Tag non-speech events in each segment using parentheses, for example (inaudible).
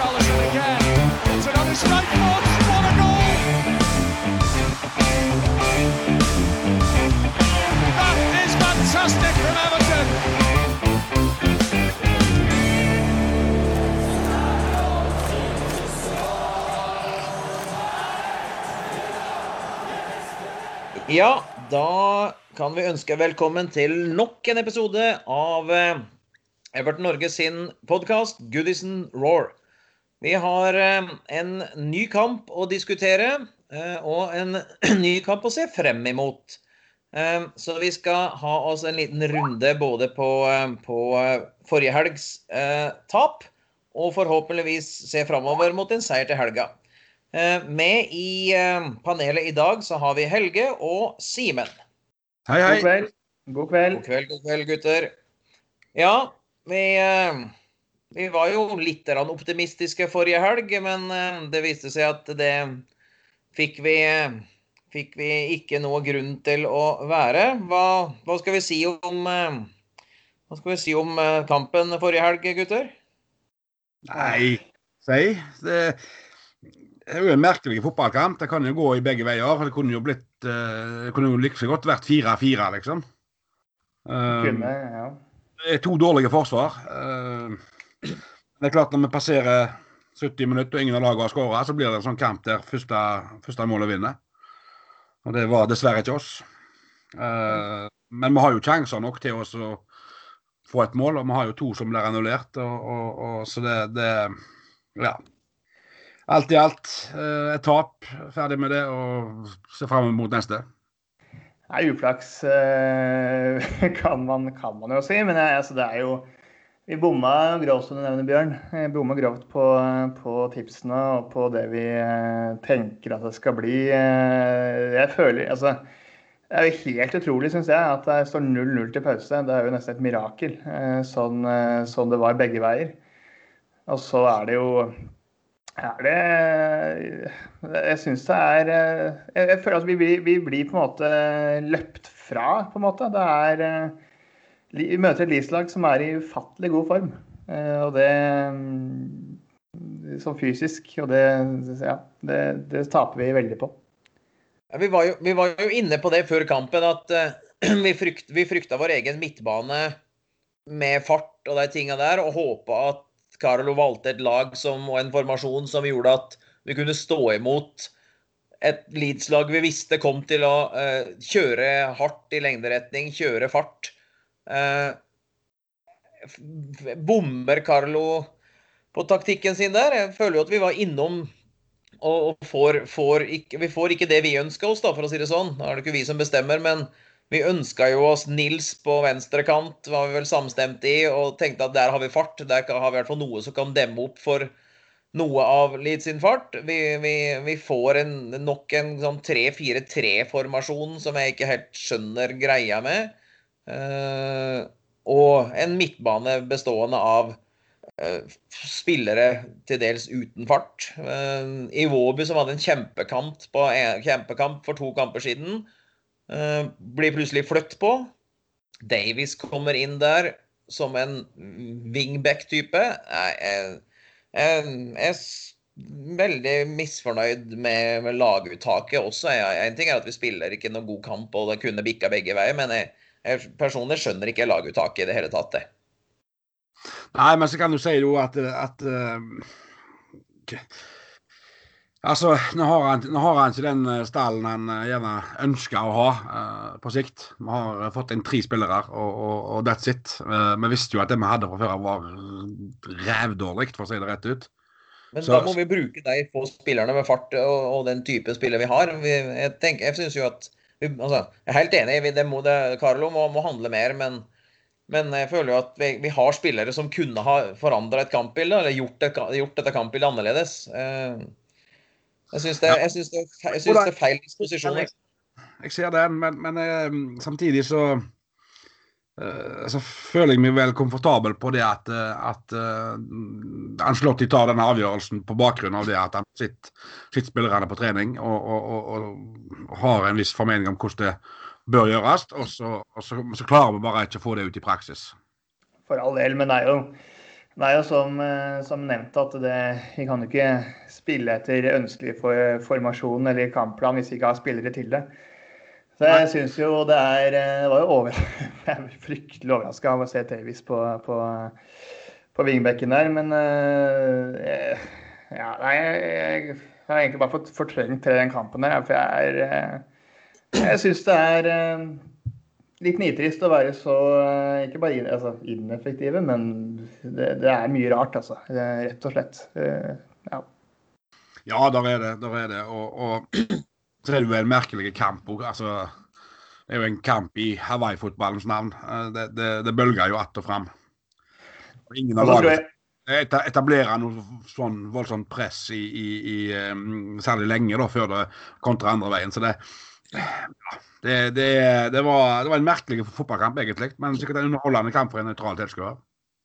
Richarlison again. It's another strike force. What a goal! That is fantastic from Everton. Ja, da kan vi ønske velkommen til nok en episode av eh, Everton Norge sin podkast 'Goodison Roar'. Vi har eh, en ny kamp å diskutere eh, og en (clears throat) ny kamp å se frem imot. Så vi skal ha oss en liten runde både på, på forrige helgs tap og forhåpentligvis se framover mot en seier til helga. Eh, med i eh, panelet i dag så har vi Helge og Simen. Hei, hei. God kveld. God kveld. God kveld, god kveld, gutter. Ja, vi, eh, vi var jo litt optimistiske forrige helg, men det viste seg at det fikk vi, fikk vi ikke noe grunn til å være. Hva, hva skal vi si om hva skal vi si om kampen forrige helg, gutter? Nei, si. Det det er jo en merkelig fotballkamp. Det kan jo gå i begge veier. Det kunne jo blitt det kunne jo like godt vært 4-4, liksom. Det kunne, ja. Det er to dårlige forsvar. Uh, det er klart Når vi passerer 70 minutter og ingen av lagene har skåra, så blir det en sånn kamp der første, første målet vinner. Og det var dessverre ikke oss. Eh, men vi har jo sjanser nok til oss å få et mål, og vi har jo to som blir annullert. Og, og, og, så det, det Ja alt i alt eh, et tap. Ferdig med det og se fram mot neste. Nei, uflaks eh, (laughs) kan man, kan man, jo si, men altså, det er jo Vi bomma grovt, som du nevner, Bjørn. Vi bomma grovt på, på, tipsene og på det vi eh, tenker at det skal bli. Jeg føler Altså, det er jo helt utrolig, syns jeg, at det står 0-0 til pause. Det er jo nesten et mirakel, sånn, sånn det var begge veier. Og så er det jo er det Jeg syns det er Jeg, føler at vi, vi, blir på en måte løpt fra, på en måte. Det er Vi møter et Leeds-lag som er i ufattelig god form. Eh, og det Sånn fysisk. Og det Ja, det, det taper vi veldig på. Ja, vi, var jo, vi, var jo, inne på det før kampen, at uh, (clears throat) vi, frykt, vi frykta vår egen midtbane med fart og de tinga der, og håpa at Carlo valgte et lag som, og en formasjon som gjorde at vi kunne stå imot et Leeds-lag vi visste kom til å uh, kjøre hardt i lengderetning, kjøre fart. Uh, bommer Carlo på taktikken sin der? Jeg føler jo at vi var innom og, får, får ikke, vi får ikke det vi ønska oss, da, for å si det sånn. Da er det ikke vi som bestemmer, men vi ønska jo oss Nils på venstre kant, var vi vel samstemt i, og tenkte at der har vi fart. Der har vi i hvert fall noe som kan demme opp for noe av Leeds sin fart. Vi, vi, vi får en, nok en sånn 3-4-3-formasjon som jeg ikke helt skjønner greia med. Uh, og en midtbane bestående av uh, spillere til dels uten fart. Uh, Iwobi som hadde en kjempekamp, på, kjempekamp for to kamper siden Eh, blir plutselig flytt på. Davies kommer inn der som en wingback-type. Jeg, jeg, er veldig misfornøyd med, laguttaket også. En ting er at vi spiller ikke noen god kamp, og det kunne bikka begge veier, men jeg, jeg personlig skjønner ikke laguttaket i det hele tatt. det. Nei, men så kan du si jo at, at uh, Altså, nå har, han, nå har han ikke den eh, stallen han eh, gjerne ønsker å ha uh, på sikt. Vi har fått inn tre spillere, og, og, og that's it. Uh, vi visste jo at det vi hadde fra før var rævdårlig, for å si det rett ut. Men Så, da må vi bruke de få spillerne med fart og, og den type spiller vi har. Vi, jeg tenker, jeg synes jo at altså, Jeg er helt enig, det må, det, Carlo må, må handle mer, men, men jeg føler jo at vi, vi har spillere som kunne ha forandra et kampbilde, eller gjort, et, gjort dette kampbildet annerledes. Uh, jeg syns det, ja. det, det, er feil disposisjon. Jeg, ser den, men, men eh, samtidig så så føler jeg meg vel komfortabel på det at, eh, at uh, Anslotti tar denne avgjørelsen på bakgrunn av det at han sitter, sitter spillerne på trening og, og, og, og, har en viss formening om hvordan det bør gjøres. Og så, så, så klarer vi bare ikke å få det ut i praksis. For all del, men det er jo det er jo som, eh, som nevnt at det, vi kan jo ikke spille etter ønskelig for, formasjon eller kampplan hvis vi ikke har spillere til det. Så jeg syns jo det er eh, Det var jo over, (laughs) jeg er fryktelig overraska av å se Tavis på, på, på vingbekken der, men uh, ja, nei, jeg, jeg, har egentlig bare fått fortrengt den kampen der. For jeg er Jeg syns det er eh, litt nitrist å være så eh, ikke bare inn, altså, ineffektive, men det, det, er mye rart, altså. Rett og slett. Eh, ja. Ja, der er det. Der er det. Og, og (clears throat) så er det jo en merkelig kamp òg. Altså, det er jo en kamp i Hawaii-fotballens navn. Det, det, det, bølger jo att og fram. Ingen av lagene etablerer noe sånn voldsomt press i, i, i um, særlig lenge da, før det kontra andre veien. Så det, ja, det, det, det, var, det var en merkelig fotballkamp, egentlig. Men sikkert en underholdende kamp for en nøytral tilskuer.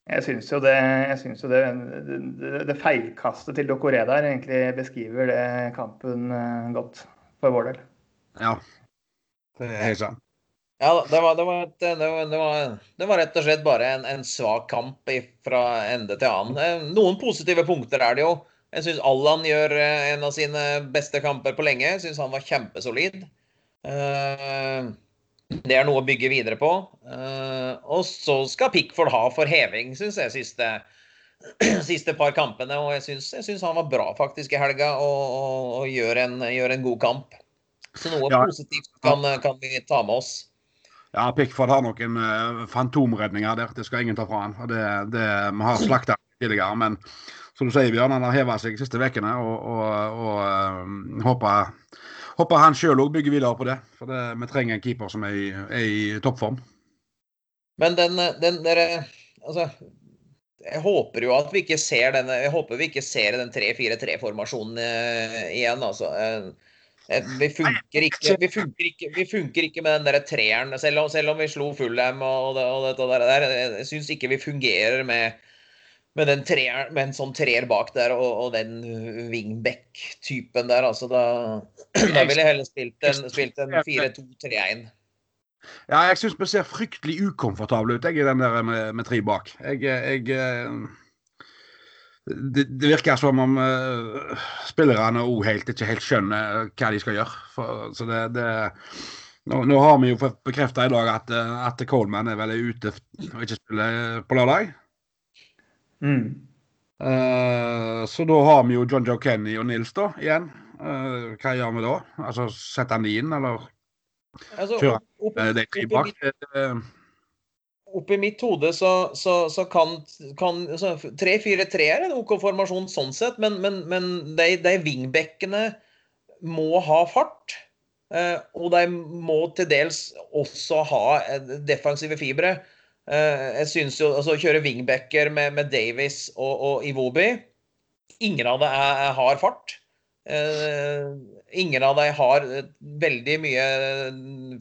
Jeg syns jo det, jeg synes jo det, det, det feilkastet til Dokoré der egentlig beskriver det kampen eh, godt, for vår del. Ja, det er helt sant. Ja, det var, var et, var, var, det var, rett og slett bare en, en svak kamp fra ende til annen. Eh, noen positive punkter er det jo. Jeg syns Allan gjør eh, en av sine beste kamper på lenge. Jeg syns han var kjempesolid. Det er noe å bygge videre på. Og så skal Pickford ha for heving, syns jeg, siste, (clears throat) siste par kampene. Og jeg syns han var bra faktisk i helga og, og, og gjør, en, gjør, en, god kamp. Så noe ja. positivt kan, kan, vi ta med oss. Ja, Pickford har noen uh, fantomredninger der. Det skal ingen ta fra han. Det, det, vi har slakta tidligere. Men som du sier, Bjørn, han har heva seg de siste ukene og, og, og uh, håper håper han sjøl òg bygger videre på det. For det, vi trenger en keeper som er i, er i toppform. Men den, den der, altså, jeg håper jo at vi ikke ser den, jeg håper vi ikke ser den 3-4-3-formasjonen uh, igjen. altså. Uh, vi funker, ikke, vi, funker ikke, vi funker ikke med den der treeren, selv om, selv om vi slo Fullham og, og, og dette der. Jeg syns ikke vi fungerer med med, den treer, med en sånn treer bak der og, og den wingback-typen der, altså da, da ville jeg heller spilt en, spilt en 4-2-3-1. Ja, jeg syns vi ser fryktelig ukomfortable ut jeg, i den der med, med tre bak. Jeg, jeg det, det, virker som om uh, spillerne òg helt, ikke helt skjønner hva de skal gjøre. For, så det, det nå, nå, har vi jo fått bekrefta i dag at, at Coleman er vel ute og ikke spiller på lørdag. Mm. Uh, så da har vi jo John Joe Kenny og Nils da, igjen. Uh, hva gjør vi da? Altså Setter han de inn, eller altså, kjører opp, opp, de tre bak? Oppi mitt hode så, så, så kan, kan 3-4-3 altså, er en OK formasjon sånn sett, men, men, men de, de wingbackene må ha fart. og de må til dels også ha defensive fibre. Eh, jeg synes jo altså, Å kjøre wingbacker med, med Davies og, og, Iwobi Ingen av dem er, har fart. Uh, ingen av dem har veldig mye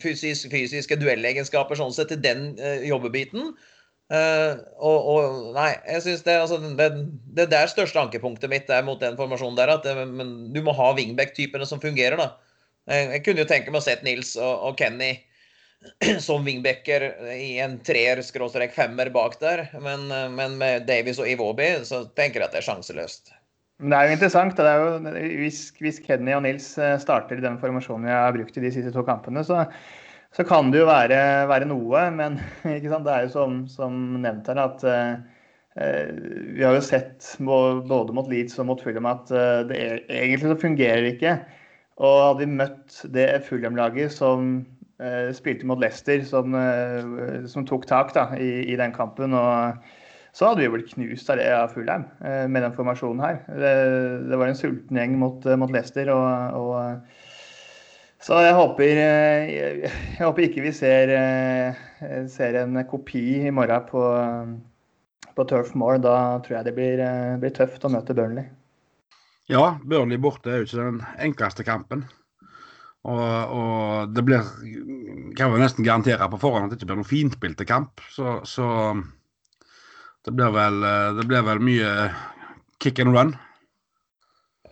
fysisk, fysiske duellegenskaper sånn sett til den jobbebiten. Uh, og, og, nei, jeg synes det, altså, det, det, det er største ankepunktet mitt er mot den formasjonen der. At det, men du må ha wingback-typene som fungerer, da. Jeg, jeg, kunne jo tenke meg å sett Nils og, og Kenny (clears throat) som wingbacker i en treer-femmer bak der. Men, men, med Davies og Iwobi så tenker jeg at det er sjanseløst. Det er jo interessant. Det er jo, hvis, hvis, Kenny og Nils eh, starter i den formasjonen vi har brukt i de siste to kampene, så, så kan det jo være, være noe. Men (laughs) det er jo som, som nevnt her at uh, vi har jo sett både mot Leeds og mot Fulham at det er, egentlig så fungerer det ikke. Og hadde vi møtt det Fulham-laget som Eh, spilte mot Leicester, som, eh, som tok tak da, i, i, den kampen. og så hadde vi blitt knust av det av Fulheim eh, med den formasjonen her. Det, det var en sulten gjeng mot, mot Leicester. Og, og, så jeg håper, jeg håper ikke vi ser, ser, en kopi i morgen på, på Turf Moor. Da tror jeg det blir, blir tøft å møte Burnley. Ja, Burnley borte er jo ikke den enkleste kampen. Og, og, det blir Kan vi nesten garantere på forhånd at det ikke blir noen finspilte kamp. Så, så det, blir vel, det blir vel mye kick and run.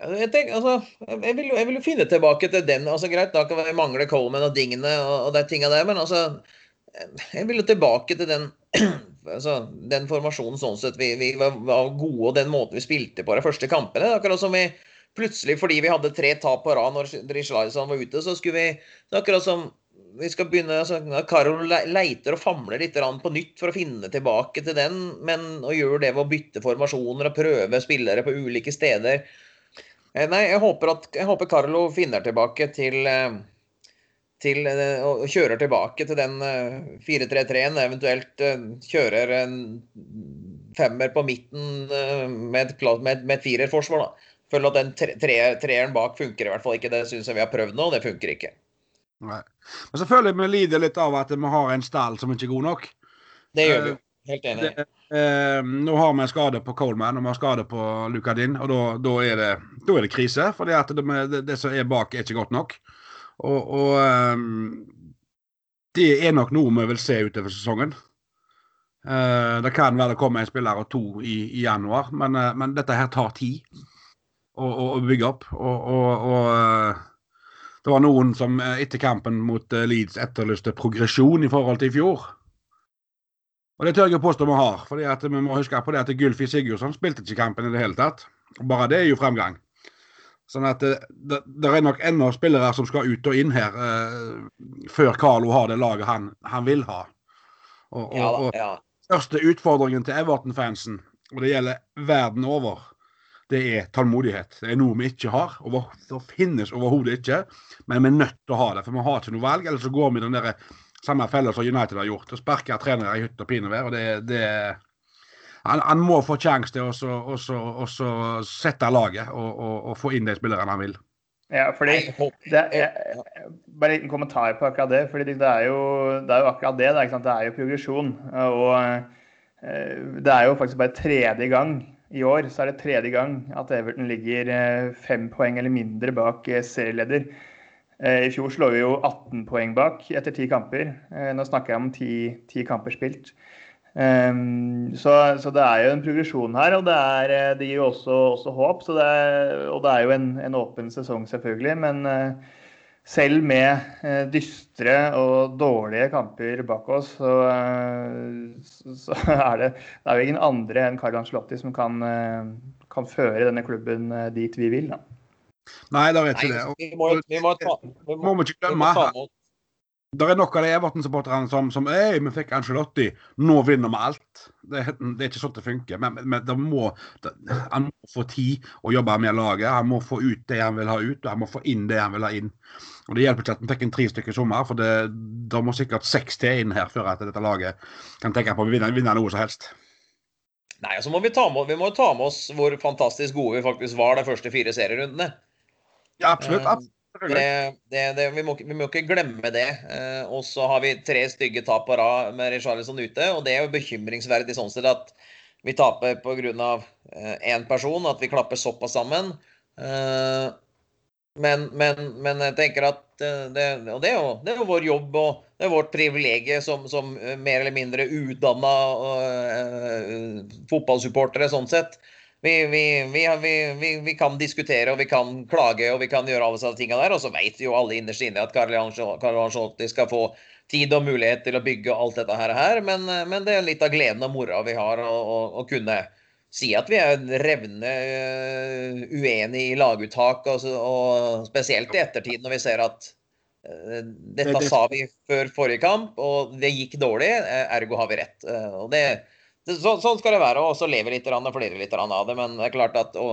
Jeg, tenker, altså, jeg, vil, jeg vil jo finne tilbake til den. altså Greit, da kan vi mangle Coleman og Dingene og, og de tinga der, men altså Jeg vil jo tilbake til den (clears throat) altså, den formasjonen sånn sett vi, vi var, gode, og den måten vi spilte på de første kampene. Akkurat som vi plutselig, fordi vi hadde tre tap på rad når Rishlaisen var ute, så skulle vi akkurat som vi skal begynne, altså, Karol leiter og famler litt på nytt for å finne tilbake til den, men å gjøre det ved å bytte formasjoner og prøve spillere på ulike steder eh, Nei, jeg håper at jeg håper Carlo finner tilbake til, eh, til og kjører tilbake til den 4-3-3-en, eventuelt kjører en femmer på midten med et, med, med et firerforsvar. Føler at den treeren tre, bak funker i hvert fall ikke. Det syns jeg vi har prøvd nå, og det funker ikke. Nei. Men så føler jeg vi lider litt av at vi har en stall som ikke er god nok. Det gjør vi. Helt enig. Det, eh, nå har vi en skade på Coleman og vi har skade på Lucadin, og da, er, det, er det krise. For det, det, det, som er bak, er ikke godt nok. Og, og um, det er nok noe vi vil se utover sesongen. Uh, det kan være det kommer en spiller og to i, i januar, men, uh, men, dette her tar tid å, å, å bygge opp. Og, og, og uh, det var noen som etter kampen mot Leeds etterlyste progresjon i forhold til i fjor. Og Det tør jeg påstå vi har. at Vi må huske på det at Gylfi Sigurdsson spilte ikke kampen i det hele tatt. Bare det er jo fremgang. Sånn at det, det, det er nok ennå spillere som skal ut og inn her eh, før Carlo har det laget han, han vil ha. Og, og, ja, og ja. største utfordringen til Everton-fansen, og det gjelder verden over, det er tålmodighet. Det er noe vi ikke har. og det finnes overhodet ikke, men vi er nødt til å ha det. For vi har ikke noe valg, ellers så går vi i den der samme fella som United har gjort. Og sparker trenere i hytt og pinevær. og det, det han, han, må få sjanse til å sette laget og, og, og, få inn de spillerne han vil. Ja, fordi det er, Bare en liten kommentar på akkurat det. fordi Det er jo, det er jo akkurat det. Det er, det er jo progresjon. og eh, Det er jo faktisk bare tredje gang i år så er det tredje gang at Everton ligger eh, fem poeng eller mindre bak eh, serieleder. Eh, I fjor slår vi jo 18 poeng bak etter ti kamper. Nå snakker jeg om ti, kamper spilt. Um, så, så, det er jo en progresjon her, og det, er, det gir jo også, også håp. Det er, og det er jo en, en, åpen sesong, selvfølgelig. Men selv med uh, dystre og dårlige kamper bak oss, så, uh, (laughs) så er det, det er jo ingen andre enn Carl Ancelotti som kan, kan føre denne klubben dit vi vil. da. Nei, da vet du det. Og, vi må, vi må, ta, vi må, må ikke glemme det er nok av de Everton-supporterne som, som Ei, vi fikk Angelotti, nå vinner vi alt. Det, det er ikke sånn det funker. Men, men det må, det, han må få tid å jobbe med laget. Han må få ut det han vil ha ut, og han må få inn det han vil ha inn. Og Det hjelper ikke at vi fikk en tre stykker i sommer, for det, det må sikkert seks til inn her før at dette laget kan tenke på å vinne, vinne noe som helst. Nei, så må vi, ta med, vi må ta med oss hvor fantastisk gode vi faktisk var de første fire serierundene. Ja, absolutt. Eh, absolutt. Det, det, det, vi, må, vi, må, ikke glemme det. Eh, og så har vi tre stygge tap på rad med Richarlison ute. Og det er jo bekymringsverdig sånn sett at vi taper pga. én person, at vi klapper såpass sammen. Eh, men, men, men, jeg tenker at det, og det er, jo, det er jo vår jobb og det er vårt privilegium som, som, mer eller mindre utdanna uh, fotballsupportere sånn sett vi, vi, vi, vi, kan diskutere og vi kan klage og vi kan gjøre alle disse tingene der. Og så vet jo alle innerst inne at Carlo Ancelotti skal få tid og mulighet til å bygge alt dette her. Men, men det er litt av gleden og moroa vi har å, kunne si at vi er revne uh, uenige i laguttak, og, og, spesielt i ettertid når vi ser at uh, dette sa vi før forrige kamp, og det gikk dårlig, uh, ergo har vi rett. og det så, sånn skal det være. Og så lever litt og flirer litt av det. Men det er klart at å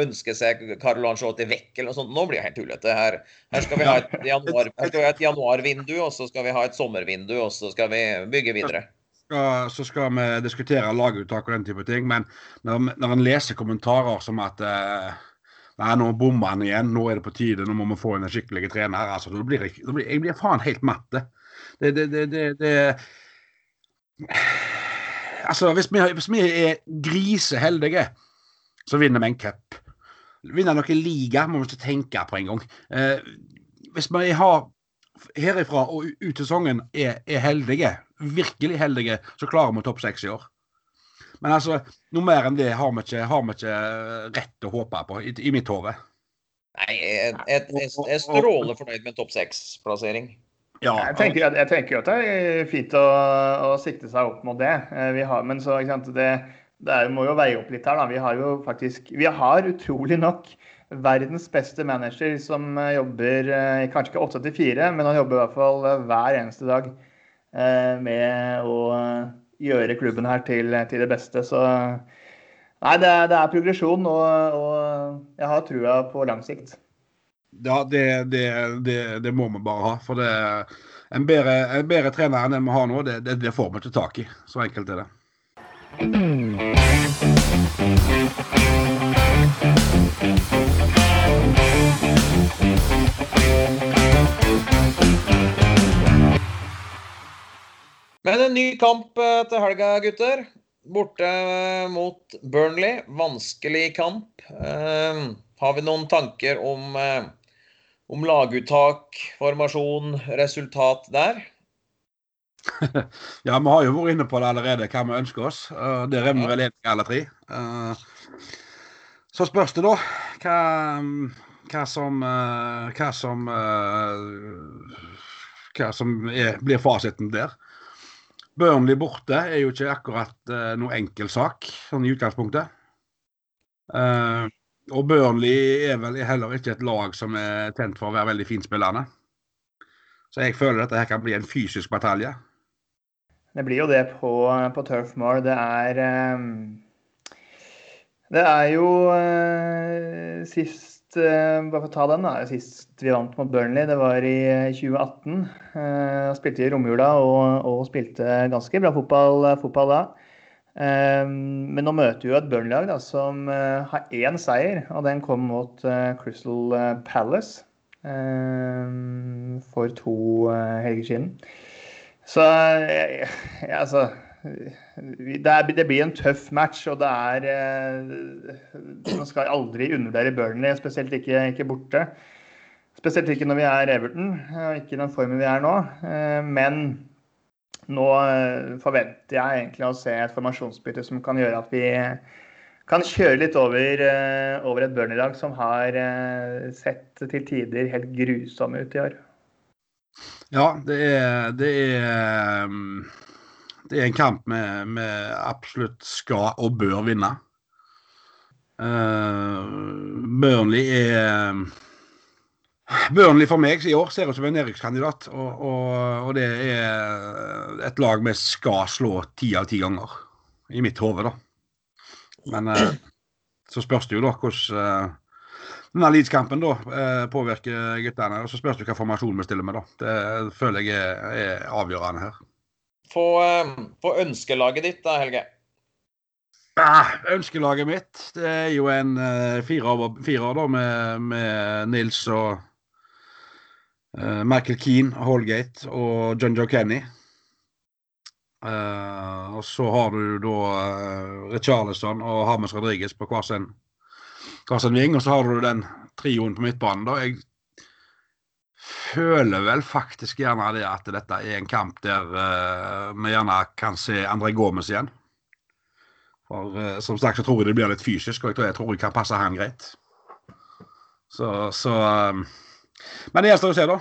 ønske seg Carlo Ancelotti vekk eller noe sånt, nå blir det helt tullete. Her, her, skal vi ha et, januar, januarvindu, og så skal vi ha et sommervindu, og så skal vi bygge videre. Så skal vi diskutere laguttak og den type ting, men når, når en leser kommentarer som at uh, Nei, nå bommer han igjen, nå er det på tide, nå må vi få en skikkelig trener. altså, da blir da blir, jeg blir faen helt matte. det, det, det, det, det altså, hvis vi, hvis vi er griseheldige, så vinner vi en cup. Vinner noen liga må vi ikke tenke på engang. Eh, hvis vi har herifra og ut sesongen er, er, heldige, virkelig heldige, så klarer vi topp seks i år. Men altså, noe mer enn det har vi ikke, har vi ikke rett å håpe på, i, i mitt hode. Nei, jeg, jeg, jeg, jeg er strålende fornøyd med topp seks-plassering. Ja, jeg, tenker, jeg, tenker, at det er fint å, å sikte seg opp mot det. Eh, har, men så, det, det er, må jo veie opp litt her. Da. Vi har jo faktisk Vi har utrolig nok verdens beste manager som eh, jobber eh, kanskje ikke åtte til fire, men han jobber i hvert fall hver eneste dag med å gjøre klubben her til, til det beste. Så nei, det er, det er progresjon, og, og jeg har trua på lang sikt. Ja, det, det, det, det, må vi bare ha. For en, bedre, en bedre trener enn den vi har nå, det, det, får vi ikke tak i. Så enkelt er det. Men en ny kamp eh, til helga, gutter. Borte eh, mot Burnley. Vanskelig kamp. Eh, har vi noen tanker om, om laguttak, formasjon, resultat der? (laughs) ja, vi har jo vært inne på det allerede, hva vi ønsker oss. Det er vi vel enige alle tre. Så spørs det da hva, hva som, hva som, hva som er, blir fasiten der. Burnley borte er jo ikke akkurat noe enkel sak, sånn i utgangspunktet. Og Burnley er vel heller ikke et lag som er tent for å være veldig finspillende. Så jeg føler dette her kan bli en fysisk batalje. Det blir jo det på, på Turf Moor. Det er um, Det er jo uh, sist Eh, bare for å ta den, da. Sist vi vant mot Burnley, det var i 2018. Uh, eh, spilte i romjula og, og, spilte ganske bra fotball, fotball da. Uh, men nå møter vi et Burnley-lag som uh, har én seier, og den kom mot Crystal Palace for to helger siden. Så altså det, blir en tøff match, og det er eh, Man skal aldri undervurdere Burnley, spesielt ikke, ikke, borte. Spesielt ikke når vi er Everton, og ikke i den formen vi er nå. Eh, men nå eh, forventer jeg egentlig å se et formasjonsbytte som kan gjøre at vi kan kjøre litt over, over et Burnley-lag som har sett til tider helt grusomme ut i år. Ja, det er, det er det er en kamp vi, absolutt skal og bør vinne. Uh, Burnley er Burnley for meg i år ser ut som en nedrykkskandidat. Og, og, og, det er et lag vi skal slå ti av ti ganger. I mitt hode, da. Men uh, så spørs det jo da hvordan uh, denne Leeds-kampen da påvirker guttene. Og så spørs det hva formasjon vi stiller med, da. Det føler jeg er, er avgjørende her. Få, eh, få ønskelaget ditt da, Helge. Ah, ønskelaget mitt det er jo en uh, firer, da, med, med, Nils og Michael Keane, Holgate og John Joe Kenny. Uh, og så har du da uh, Richarlison og Hames Rodriguez på hver sin, hver sin ving. Og så har du den trioen på midtbanen. da. Jeg føler vel faktisk gjerne det at dette er en kamp der uh, vi gjerne kan se André Gomez igjen. For uh, som sagt så tror jeg det blir litt fysisk, og jeg tror jeg, tror jeg kan passe han greit. Så, så um, Men det gjenstår å se, da.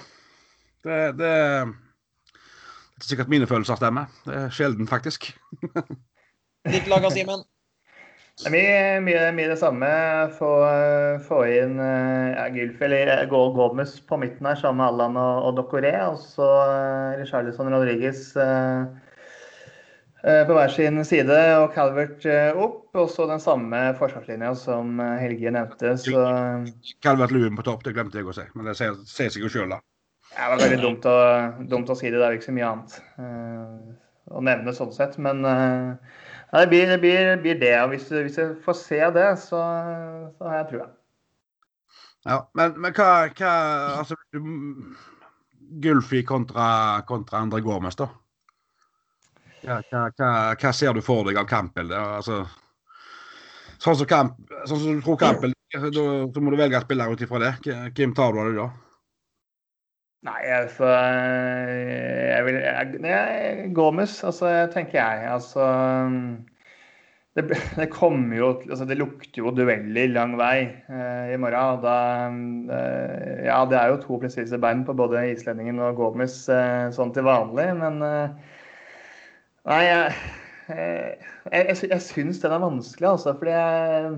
Det, det, det, er sikkert mine følelser stemmer. Det er sjelden, faktisk. (laughs) Ditt lag, Simen? Det er mye, mye, mye det samme. Få, få inn eh, ja, Gylf eller Gomez på midten her sammen med Allan og, og Docoré. Og så Richarlison Rodriguez uh, på hver sin side og Calvert opp. Og så den samme forsvarslinja som Helge nevnte. Så Calvert Luen på topp, det glemte jeg å si. Men det sier seg jo sjøl, da. Det var veldig dumt å, dumt å, si det. Det er jo ikke så mye annet uh, å nevne sånn sett. Men uh, det blir det. Blir, blir det. Og hvis, hvis, jeg får se det, så, så har jeg trua. Ja, men, men hva, hva Altså Gulfi kontra, kontra andre Gormes, da? Hva, hva, hva, ser du for deg av kampbildet? Altså, sånn som, kamp, sånn som du tror Campbell da, så må du velge spiller ut ifra det. Hvem tar du av det da? Nei, Jeg vil jeg, Gomez, altså, tenker jeg. Altså det, det jo altså, Det lukter jo dueller lang vei eh, i morgen. Da, eh, ja, det er jo to presise bein på både islendingen og Gomez eh, sånn til vanlig, men eh, Nei, jeg, eh, jeg, jeg, jeg syns den er vanskelig, altså, fordi jeg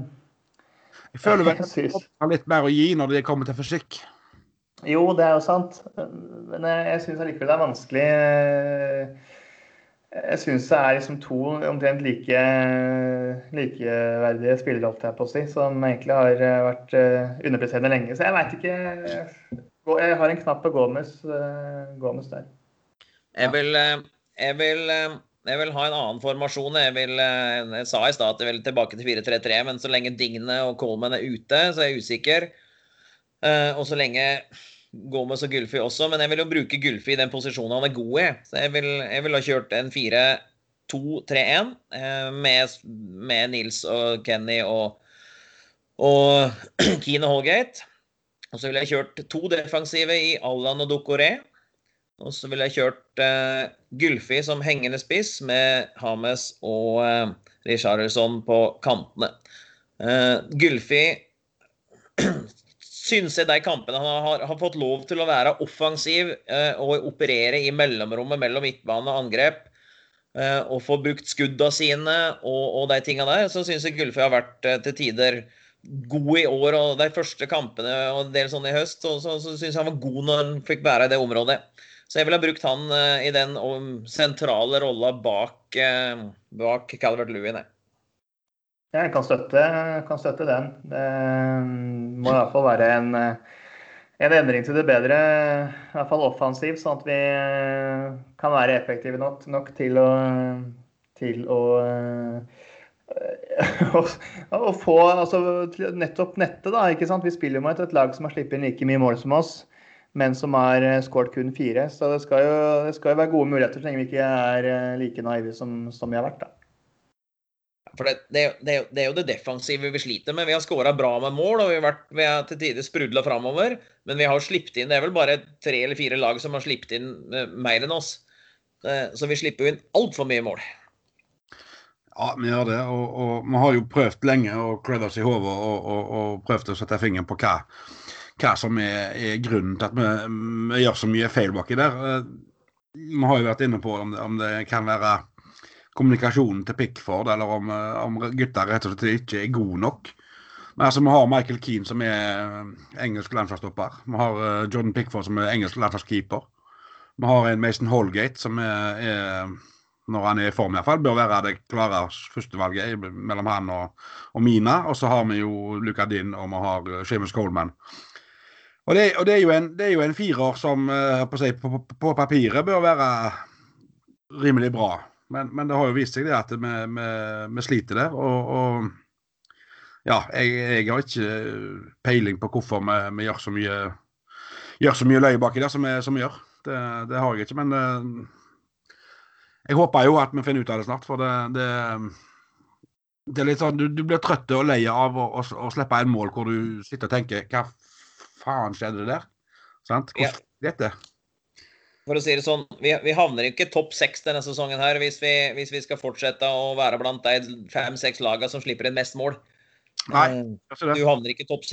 Jeg føler vel (laughs) at det har litt mer å gi når det kommer til fysikk. Jo, det er jo sant. Men jeg, jeg syns allikevel det er vanskelig. Jeg syns det er liksom to omtrent like, likeverdige spillere, holdt jeg på å si, som egentlig har vært underpresterende lenge. Så jeg veit ikke Jeg har en knapp på Gomez, Gomez der. Jeg vil, jeg vil jeg vil ha en annen formasjon. Jeg, vil, jeg sa i stad at jeg vil tilbake til 4-3-3, men så lenge Digne og Coleman er ute, så er jeg usikker. Og så lenge Gomez og Gulfi også, men jeg vil jo bruke Gulfi i den posisjonen han er god i. Så jeg vil, jeg vil ha kjørt en 4-2-3-1 med, med, Nils og Kenny og, og (clears throat) Keane Holgate. Og så vil jeg kjørt to defensive i Allan og Dokoré. Og så ville jeg kjørt uh, Gylfi som hengende spiss med Hames og eh, Richarlison på kantene. Eh, Gylfi (clears throat) syns jeg de kampene han har, har, fått lov til å være offensiv eh, og operere i mellomrommet mellom midtbane og angrep, og få brukt skuddene sine og, og de tinga der, så syns jeg Gylfi har vært til tider god i år og de første kampene og en del sånn i høst. Og så, så syns jeg han var god når han fikk være i det området. Så jeg ville ha brukt han uh, i den sentrale rolla bak, uh, bak Calvert Lewin. Jeg kan støtte, kan støtte, den. Det mm, må i hvert fall være en, eh, en endring til det bedre, i hvert fall offensivt, sånn at vi kan være effektive nok, nok til å, til å (laughs) å få altså, nettopp nettet, da. ikke sant? Vi spiller mot et lag som har sluppet inn like mye mål som oss men som har eh, skåret kun fire. Så det skal, jo, det skal, jo, være gode muligheter så lenge vi ikke er eh, like naive som, som vi har vært. da. For det, det, det, det, er jo det defensive vi sliter med. Vi har skåra bra med mål, og vi har, vært, vi har til tider sprudla framover. Men vi har sluppet inn Det er vel bare tre eller fire lag som har sluppet inn eh, mer enn oss. Så vi slipper jo inn altfor mye mål. Ja, vi gjør det. Og, og vi har jo prøvd lenge å klø oss i hodet og, og, og, prøvd å sette fingeren på hva hva som er, er grunnen til at vi, vi, gjør så mye feil baki der. Eh, vi har jo vært inne på om det, om det kan være kommunikasjonen til Pickford, eller om, eh, om gutta rett og slett ikke er gode nok. Men altså, Vi har Michael Keane, som er engelsk landslagsstopper. Vi har Jordan Pickford, som er engelsk landslagskeeper. Vi har en Mason Holgate, som er, er når han er i form iallfall, bør være det klare førstevalget mellom han og, og Mina. Og så har vi jo Luca Din og vi har Seamus Coleman. Og det, og det, er jo en, det er jo en firer som uh, på, på, på, papiret bør være rimelig bra. Men, men, det har jo vist seg det at vi, vi, vi sliter der. Og, og ja, jeg, jeg, har ikke peiling på hvorfor vi, vi gjør så mye gjør så mye løye baki der som vi, som gjør. Det, det, har jeg ikke. Men uh, jeg håper jo at vi finner ut av det snart. For det, det, det er litt sånn, du, du blir trøtt og lei av å, å, å, slippe en mål hvor du sitter og tenker hva faen skjedde det der? Sant? Hvordan ja. dette? For å si det sånn, vi, vi havner ikke topp seks denne sesongen her hvis vi, hvis vi, skal fortsette å være blant de fem-seks lagene som slipper inn mest mål. Nei, eh, du havner ikke topp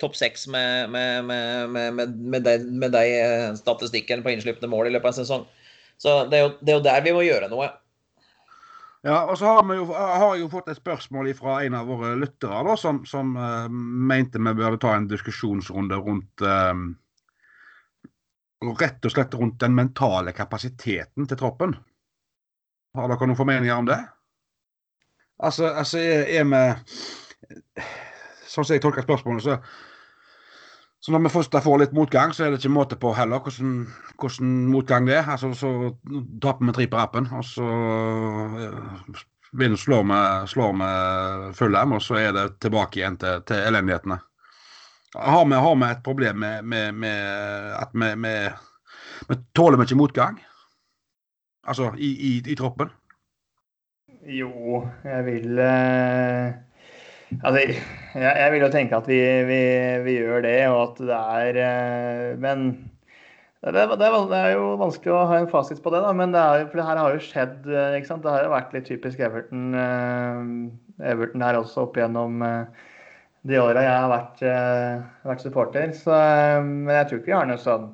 top seks med, med, med, med, de, de statistikkene statistikken på innslipne mål i løpet av en sesong. Så det er, jo, det er jo der vi må gjøre noe. Ja, og så har, jo, har, jeg jo fått et spørsmål fra en av våre lyttere da, som, som uh, mente vi burde ta en diskusjonsrunde rundt uh, Rett og slett rundt den mentale kapasiteten til troppen. Har dere noen formeninger om det? Altså, altså er, vi Sånn som jeg tolker spørsmålet, så så når vi først får litt motgang, så er det ikke måte på heller hvordan, hvordan motgang det er. Altså, så taper vi tre på rappen, og så vinner, slår vi, slår vi Fulham, og så er det tilbake igjen til, til elendighetene. Har vi, har vi, et problem med, med, med at vi, vi, tåler ikke motgang? Altså i, i, i troppen? Jo, jeg vil eh Altså, jeg, jeg, vil jo tenke at vi, vi, vi, gjør det, og at det er eh, Men det, det, det, er jo vanskelig å ha en fasit på det, da. Men det, er, for det her har jo skjedd. Eh, ikke sant? Det har jo vært litt typisk Everton. Eh, Everton her også opp igjennom de åra jeg har vært, vært, supporter. Så, men jeg tror ikke vi har noe sånn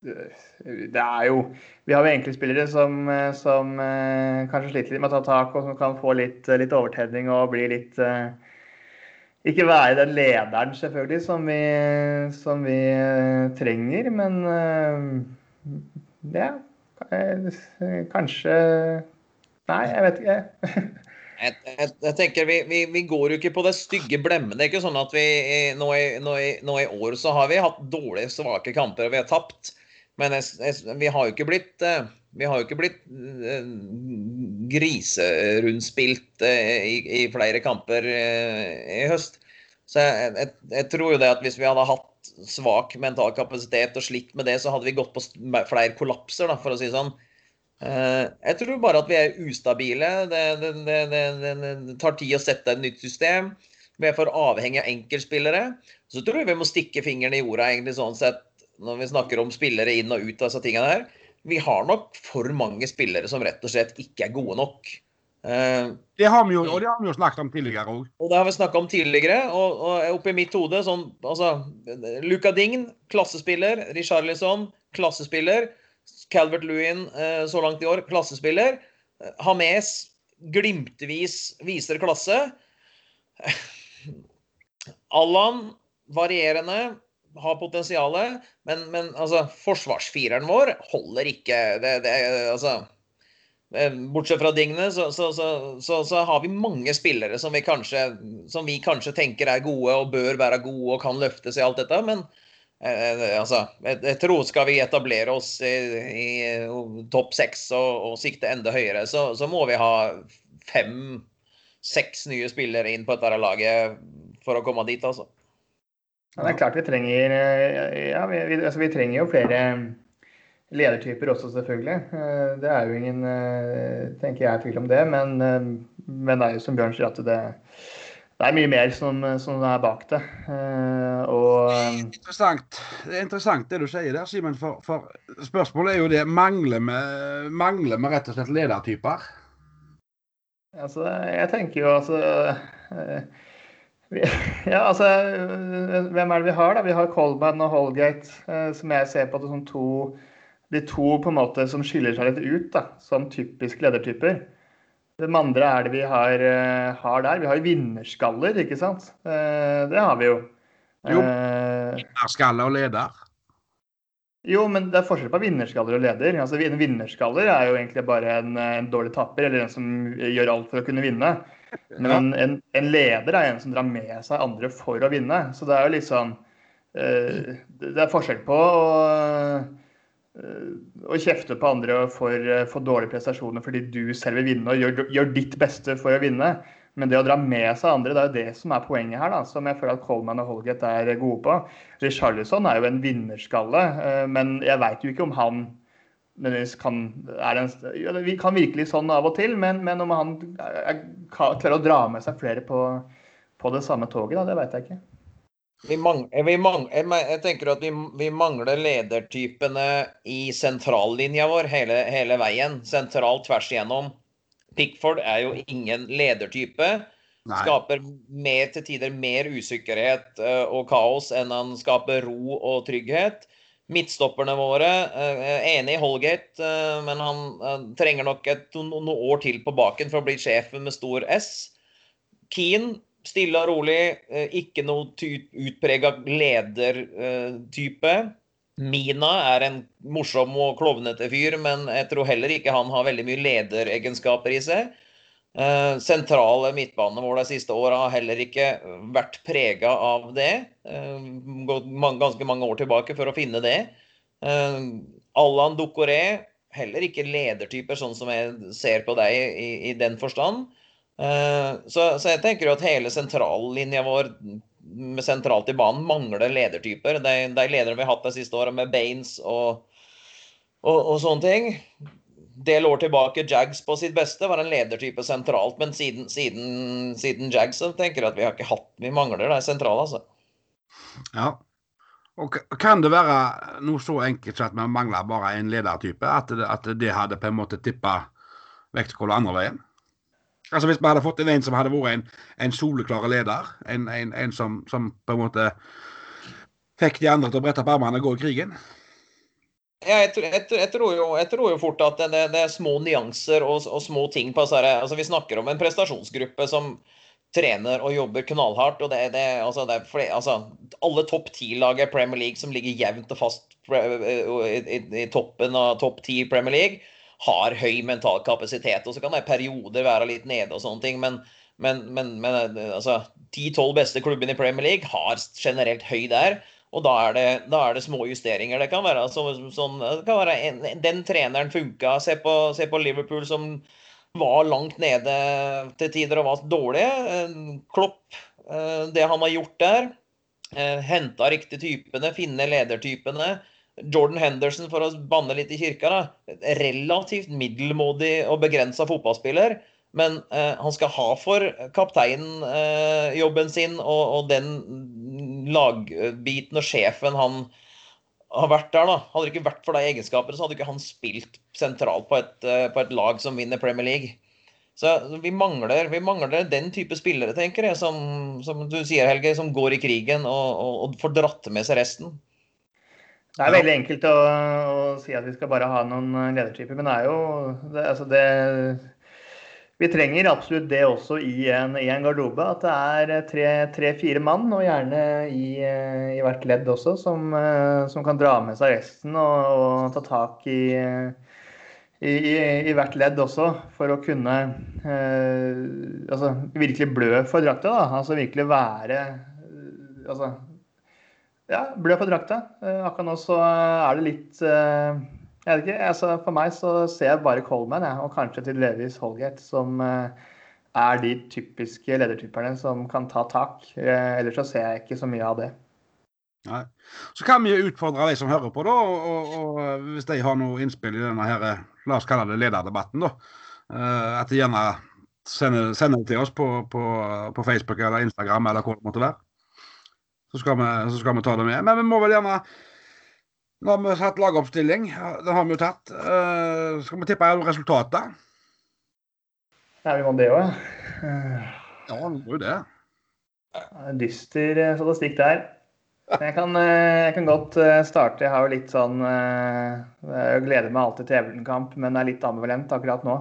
det er jo Vi har jo egentlig spillere som, som kanskje sliter litt med å ta tak, og som kan få litt, litt overtenning og bli litt ikke være den lederen, selvfølgelig, som vi, som vi eh, trenger. Men eh, ja, kanskje, Nei, jeg vet ikke. (laughs) Jeg, jeg, jeg tenker vi, vi, vi, går jo ikke på det stygge blemmet. Det er ikke sånn at vi nå i, nå, i, nå i, år så har vi hatt dårlige, svake kamper og vi har tapt. Men jeg, vi har jo ikke blitt eh, vi har jo ikke blitt eh, griserundspilt eh, i, i, flere kamper i høst. Så jeg, jeg, tror jo det at hvis vi hadde hatt svak mental kapasitet og slitt med det, så hadde vi gått på flere kollapser, da, for å si sånn. Jeg tror bare at vi er ustabile. Det, det, det, det, tar tid å sette et nytt system. Vi er for avhengig av enkeltspillere. Så tror jeg vi må stikke fingeren i jorda egentlig sånn sett når vi snakker om spillere inn og ut av disse tingene her. Vi har nok for mange spillere som rett og slett ikke er gode nok. Uh, det har vi jo, og det har vi jo snakket om tidligere òg. Og det har vi snakket om tidligere. Og, og oppi mitt hode sånn altså, Luca Dign, klassespiller. Richarlison, klassespiller. Calvert Lewin eh, så langt i år, klassespiller. Hames glimtvis viser klasse. (laughs) Allan varierende, har potensial, men, men altså, forsvarsfireren vår holder ikke det, det, altså, eh, Bortsett fra Digne, så, så, så, så, har vi mange spillere som vi, kanskje, som vi kanskje tenker er gode og bør være gode og kan løftes i alt dette. Men Eh, eh, altså, jeg, jeg, tror skal vi etablere oss i, i topp seks og, og, sikte enda høyere, så må vi ha fem-seks nye spillere inn på dette laget for å komme dit, altså. Ja, det er klart vi trenger eh, ja, vi, vi, altså, vi trenger jo flere ledertyper også, selvfølgelig. Det er jo ingen tenker jeg, tvil om det. Men, men det er jo som Bjørn sier, at det, det er mye mer som, som er bak det. Og, interessant. Det er interessant det du sier der, Simen. For, for, spørsmålet er jo det mangler vi, mangler vi rett og slett ledertyper? Altså, jeg tenker jo altså (laughs) Ja, altså Hvem er det vi har, da? Vi har Colman og Holgate, uh, som jeg ser på som to De to på en måte som skiller seg litt ut da, som typisk ledertyper. Hvem andre er det vi har, uh, har, der? Vi har jo vinnerskaller, ikke sant? Det har vi jo. Jo. vinnerskaller vinnerskalle og leder. Jo, men det er forskjell på vinnerskaller og leder. Altså, En vinnerskaller er jo egentlig bare en, en, dårlig tapper, eller en som gjør alt for å kunne vinne. Men en, en, leder er en som drar med seg andre for å vinne. Så det er jo liksom Det er forskjell på å å kjefte på andre for, for dårlige prestasjoner fordi du selv vil vinne og gjør, gjør, ditt beste for å vinne. Men det å dra med seg andre, det er jo det som er poenget her. da, Som jeg føler at Coleman og Holgate er gode på. Richarlison er jo en vinnerskalle, eh, men jeg veit jo ikke om han kan, en, Vi kan virkelig sånn av og til, men, men om han er, klarer å dra med seg flere på, på det samme toget, da, det veit jeg ikke. Vi mangler, vi mangler, jeg tenker at vi, vi, mangler ledertypene i sentrallinja vår hele, hele, veien. Sentralt tvers igjennom. Pickford er jo ingen ledertype. Nei. Skaper mer, til tider mer usikkerhet og kaos enn han skaper ro og trygghet. Midtstopperne våre, uh, enig i Holgate, uh, men han trenger nok et, noen år til på baken for å bli sjefen med stor S. Keane Stille og rolig. Eh, ikke noe utprega ledertype. Mina er en morsom og klovnete fyr, men jeg tror heller ikke han har veldig mye lederegenskaper i seg. Eh, sentrale midtbanene våre de siste åra har heller ikke vært prega av det. Eh, gått ganske mange år tilbake for å finne det. Allan Ducoré, heller ikke ledertyper, sånn som jeg ser på deg i, i den forstand. Eh, så, så, jeg tenker jo at hele sentrallinja vår med sentralt i banen mangler ledertyper. De, de lederne vi har hatt de siste åra, med Baines og, og, og, sånne ting Del år tilbake, Jags på sitt beste var en ledertype sentralt, men siden, siden, siden Jags så tenker jeg at vi har ikke hatt Vi mangler det sentrale, altså. Ja. Og kan det være noe så enkelt at vi mangler bare en ledertype? At det, at det hadde på en måte tippa vektskåla andre veien? Altså Hvis vi hadde fått inn en som hadde vært en, en soleklar leder, en, en, en som, som, på en måte fikk de andre til å brette opp armene og gå i krigen? Jeg, jeg, jeg, tror jo, jeg, tror jo, fort at det, det er små nyanser og, og små ting på altså, altså Vi snakker om en prestasjonsgruppe som trener og jobber knallhardt. og det, det, altså, det er flere, altså, Alle topp ti-lag i Premier League som ligger jevnt og fast i, i, i toppen av topp ti Premier League, har høy mental kapasitet. Og så kan det i perioder være litt nede og sånne ting. Men, men, men, men altså, 10-12 beste klubbene i Premier League har generelt høy der. Og da er det, da er det små justeringer. Det kan være, så, sånn, det kan være en, Den treneren funka. Se på, se på Liverpool som var langt nede til tider og var dårlige. Klopp, eh, det han har gjort der. Eh, Henta riktig typene, finne ledertypene. Jordan Henderson, for å banne litt i kirka, da, relativt middelmådig og begrensa fotballspiller. Men eh, han skal ha for kapteinjobben eh, sin og, og, den lagbiten og sjefen han har vært der. da. Hadde det ikke vært for de egenskapene, så hadde ikke han spilt sentralt på et, eh, på et lag som vinner Premier League. Så vi mangler, vi mangler, den type spillere, tenker jeg, som, som du sier, Helge, som går i krigen og, og, og får dratt med seg resten. Det er veldig enkelt å, å, si at vi skal bare ha noen ledertyper, men det er jo det, altså det, Vi trenger absolutt det også i en, i en garderobe. At det er tre-fire mann, og gjerne i, i, hvert ledd også, som, som, kan dra med seg resten og, og ta tak i, i, hvert ledd også, for å kunne eh, altså, virkelig blø for drakta. Altså virkelig være altså, ja, blø for drakta. Eh, akkurat nå så er det litt eh, Jeg vet ikke. Altså, for meg så ser jeg bare Coleman ja, og kanskje til Levis Holgate som eh, er de typiske ledertyperne som kan ta tak. Ellers så ser jeg ikke så mye av det. Nei. Så kan vi utfordre de som hører på, da, og, og, hvis de har noe innspill i denne her, la oss kalle det lederdebatten, da. At de gjerne sender, sender det til oss på, på, på Facebook eller Instagram eller hvor det måtte være så skal, vi, så skal vi ta det med. Men vi må vel gjerne Nå har vi satt lagoppstilling. Den har vi jo tatt. Uh, skal vi tippe resultatet? Ja, vi må det òg. Ja, vi må jo det. Dyster eh, statistikk der. Jeg kan, eh, jeg kan, godt starte. Jeg har jo litt sånn Jeg gleder meg alltid til Everton-kamp, men er litt ambivalent akkurat nå.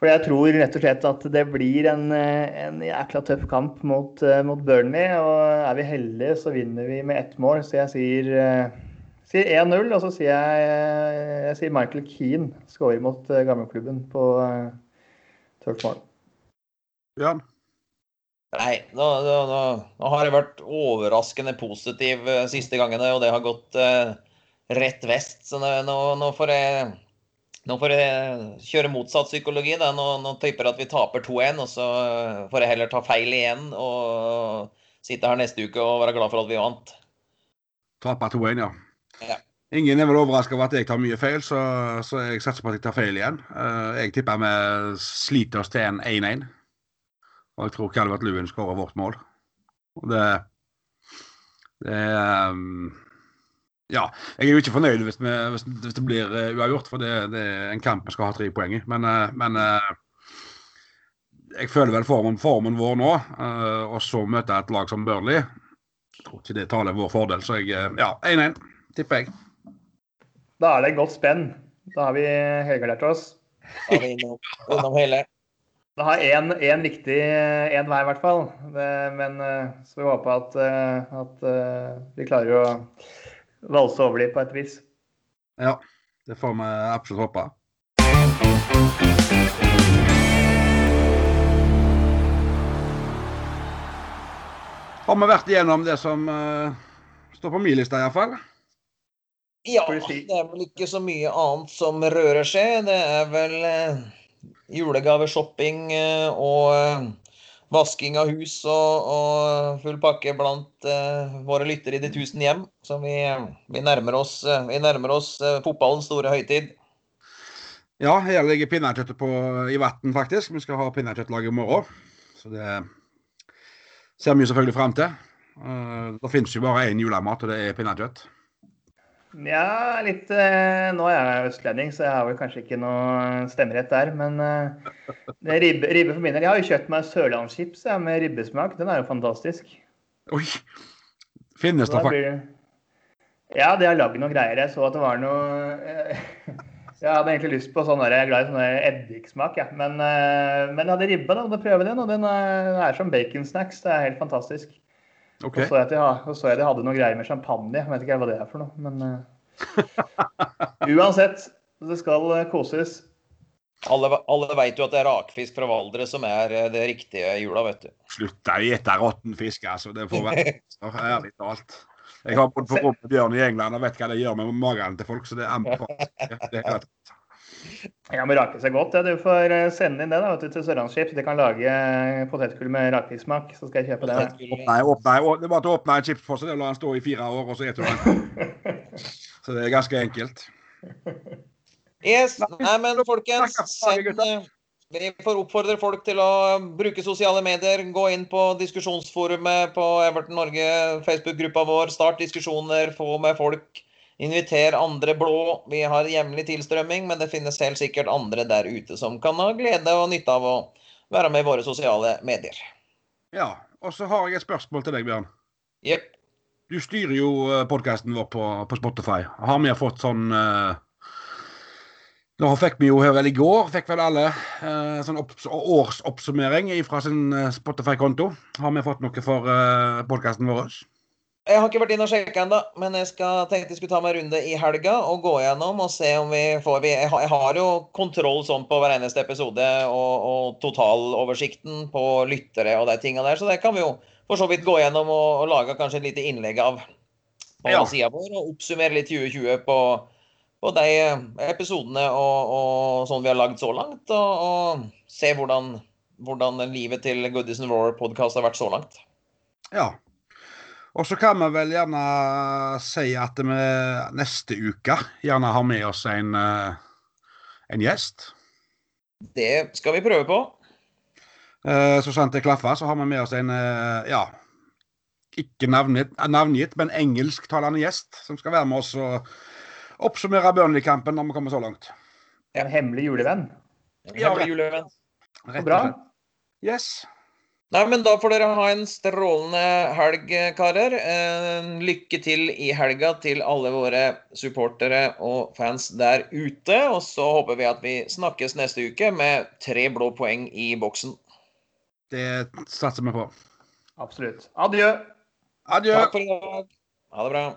For jeg tror rett og slett at det blir en, en jækla tøff kamp mot, mot, Burnley. Og er vi heldige, så vinner vi med ett mål. Så jeg sier, sier 1-0. Og så sier jeg, eh, jeg sier Michael Keane skårer mot gamleklubben på tøft mål. Bjørn? Nei, nå, nå, nå, har jeg vært overraskende positiv siste gangene, og det har gått uh, rett vest. Så nå, får jeg nå får jeg kjøre motsatt psykologi. Da. Nå, nå tipper jeg at vi taper 2-1, og så får jeg heller ta feil igjen og sitte her neste uke og være glad for at vi vant. Taper 2-1, ja. Ingen er vel overraska over at jeg tar mye feil, så, så, jeg satser på at jeg tar feil igjen. Uh, jeg tipper vi sliter oss til en 1-1. Og jeg tror Calvert Lewin skårer vårt mål. Og det, det um ja, jeg er jo ikke fornøyd hvis, vi, hvis, hvis det blir uh, uavgjort, for det, det, er en kamp vi skal ha tre poeng i. Men, uh, men jeg føler vel formen, formen vår nå, og så møter jeg et lag som Burnley. Jeg tror ikke det taler vår fordel, så jeg Ja, 1-1, tipper jeg. Da er det godt spenn. Da har vi helgardert oss. Da har vi innom, innom hele. Det har én riktig én vei, i hvert fall. Men så vi håper at, at vi klarer å valse over dem på et vis. Ja, det får vi absolutt håpe. Har vi vært igjennom det som uh, står på min liste, iallfall? Ja, det er vel ikke så mye annet som rører seg. Det er vel uh, julegaveshopping uh, og vasking av hus og, og full pakke blant våre lyttere i de tusen hjem. Så vi, vi nærmer oss, vi nærmer oss fotballens store høytid. Ja, her ligger pinnekjøttet i vann, faktisk. Vi skal ha pinnekjøttlag i morgen. Så det ser vi selvfølgelig frem til. det finnes jo bare én julemat, og det er pinnekjøtt. Ja, litt eh, Nå er jeg østlending, så jeg har vel kanskje ikke noe stemmerett der. Men eh, ribbe, ribbe for min del Jeg har jo kjøpt meg sørlandschips med ribbesmak. Den er jo fantastisk. Oi! Finnes det faktisk? Ja, de har lagd noen greier. Jeg så at det var noe eh, (laughs) Jeg hadde egentlig lyst på sånn der, jeg er glad i sånn eddiksmak, ja. men, men jeg hadde ribbe, da, Måtte prøve den. Og den er, er som baconsnacks. Det er helt fantastisk. Okay. Og så jeg de, så jeg de hadde noe greier med champagne. Jeg vet ikke hva det er for noe, men uh, (laughs) Uansett. Det skal eh, koses. Alle, alle veit jo at det er rakfisk fra Valdres som er eh, det riktige jula, vet du. Slutt å etter råtten fisk, altså. Det får være ærlig talt. Jeg har bodd på rom med bjørn i England og vet hva det gjør med magen til folk, så det (laughs) anbefales. Det er helt Ja, men rake seg godt. Ja. Du får eh, sende inn det da, vet du, til Sørlandschips. De kan lage eh, potetgull med rakfisksmak, så skal jeg kjøpe det. Åpne, åpne, å- det er bare å åpne en chipspose og la den stå i fire år, og så spiser du den. (laughs) Så det er ganske enkelt. Yes. Nei, men folkens, send, vi får oppfordre folk til å bruke sosiale medier. Gå inn på diskusjonsforumet på Everton Norge, Facebook-gruppa vår. Start diskusjoner, få med folk. Inviter andre blå. Vi har jevnlig tilstrømming, men det finnes helt sikkert andre der ute som kan ha glede og nytte av å være med i våre sosiale medier. Ja. Og så har jeg et spørsmål til deg, Bjørn. Yep. Du styrer jo podkasten vår på, på Spotify. Har vi fått sånn uh, Nå fikk vi jo her vel i går, fikk vel alle uh, sånn opps årsoppsummering fra sin eh, Spotify-konto. Har vi fått noe for uh, podkasten vår? Jeg har ikke vært inn og sjekka ennå, men jeg skal, tenkte jeg skulle ta meg en runde i helga og gå gjennom og se om vi får vi, jeg, har, jo kontroll sånn på hver eneste episode og, og totaloversikten på lyttere og de tinga der, så det kan vi jo for så vidt gå gjennom og, og lage kanskje et lite innlegg av på Ja. sida vår og oppsummere litt 2020 på, på de episodene og, og sånn vi har lagd så langt, og, og se hvordan, hvordan livet til Goodies and Roar-podkast har vært så langt. Ja. Og så kan vi vel gjerne si at vi neste uke gjerne har med oss en, eh, en gjest. Det skal vi prøve på. Eh, Så sant det klaffer, så har vi med oss en eh, ja, ikke navngitt, navngitt men engelsktalende gjest som skal være med oss og oppsummere Burnley-kampen når vi kommer så langt. En hemmelig julevenn. Ja, Hemmelig julevenn. Rett Så og bra. slett. Yes. Nei, men da får dere ha en strålende helg, karer. Eh, lykke til i helga til alle våre supportere og fans der ute. Og så håper vi at vi snakkes neste uke med tre blå poeng i boksen. Det satser vi på. Absolutt. Adjø. Adjø. Takk for i dag. Ha det bra.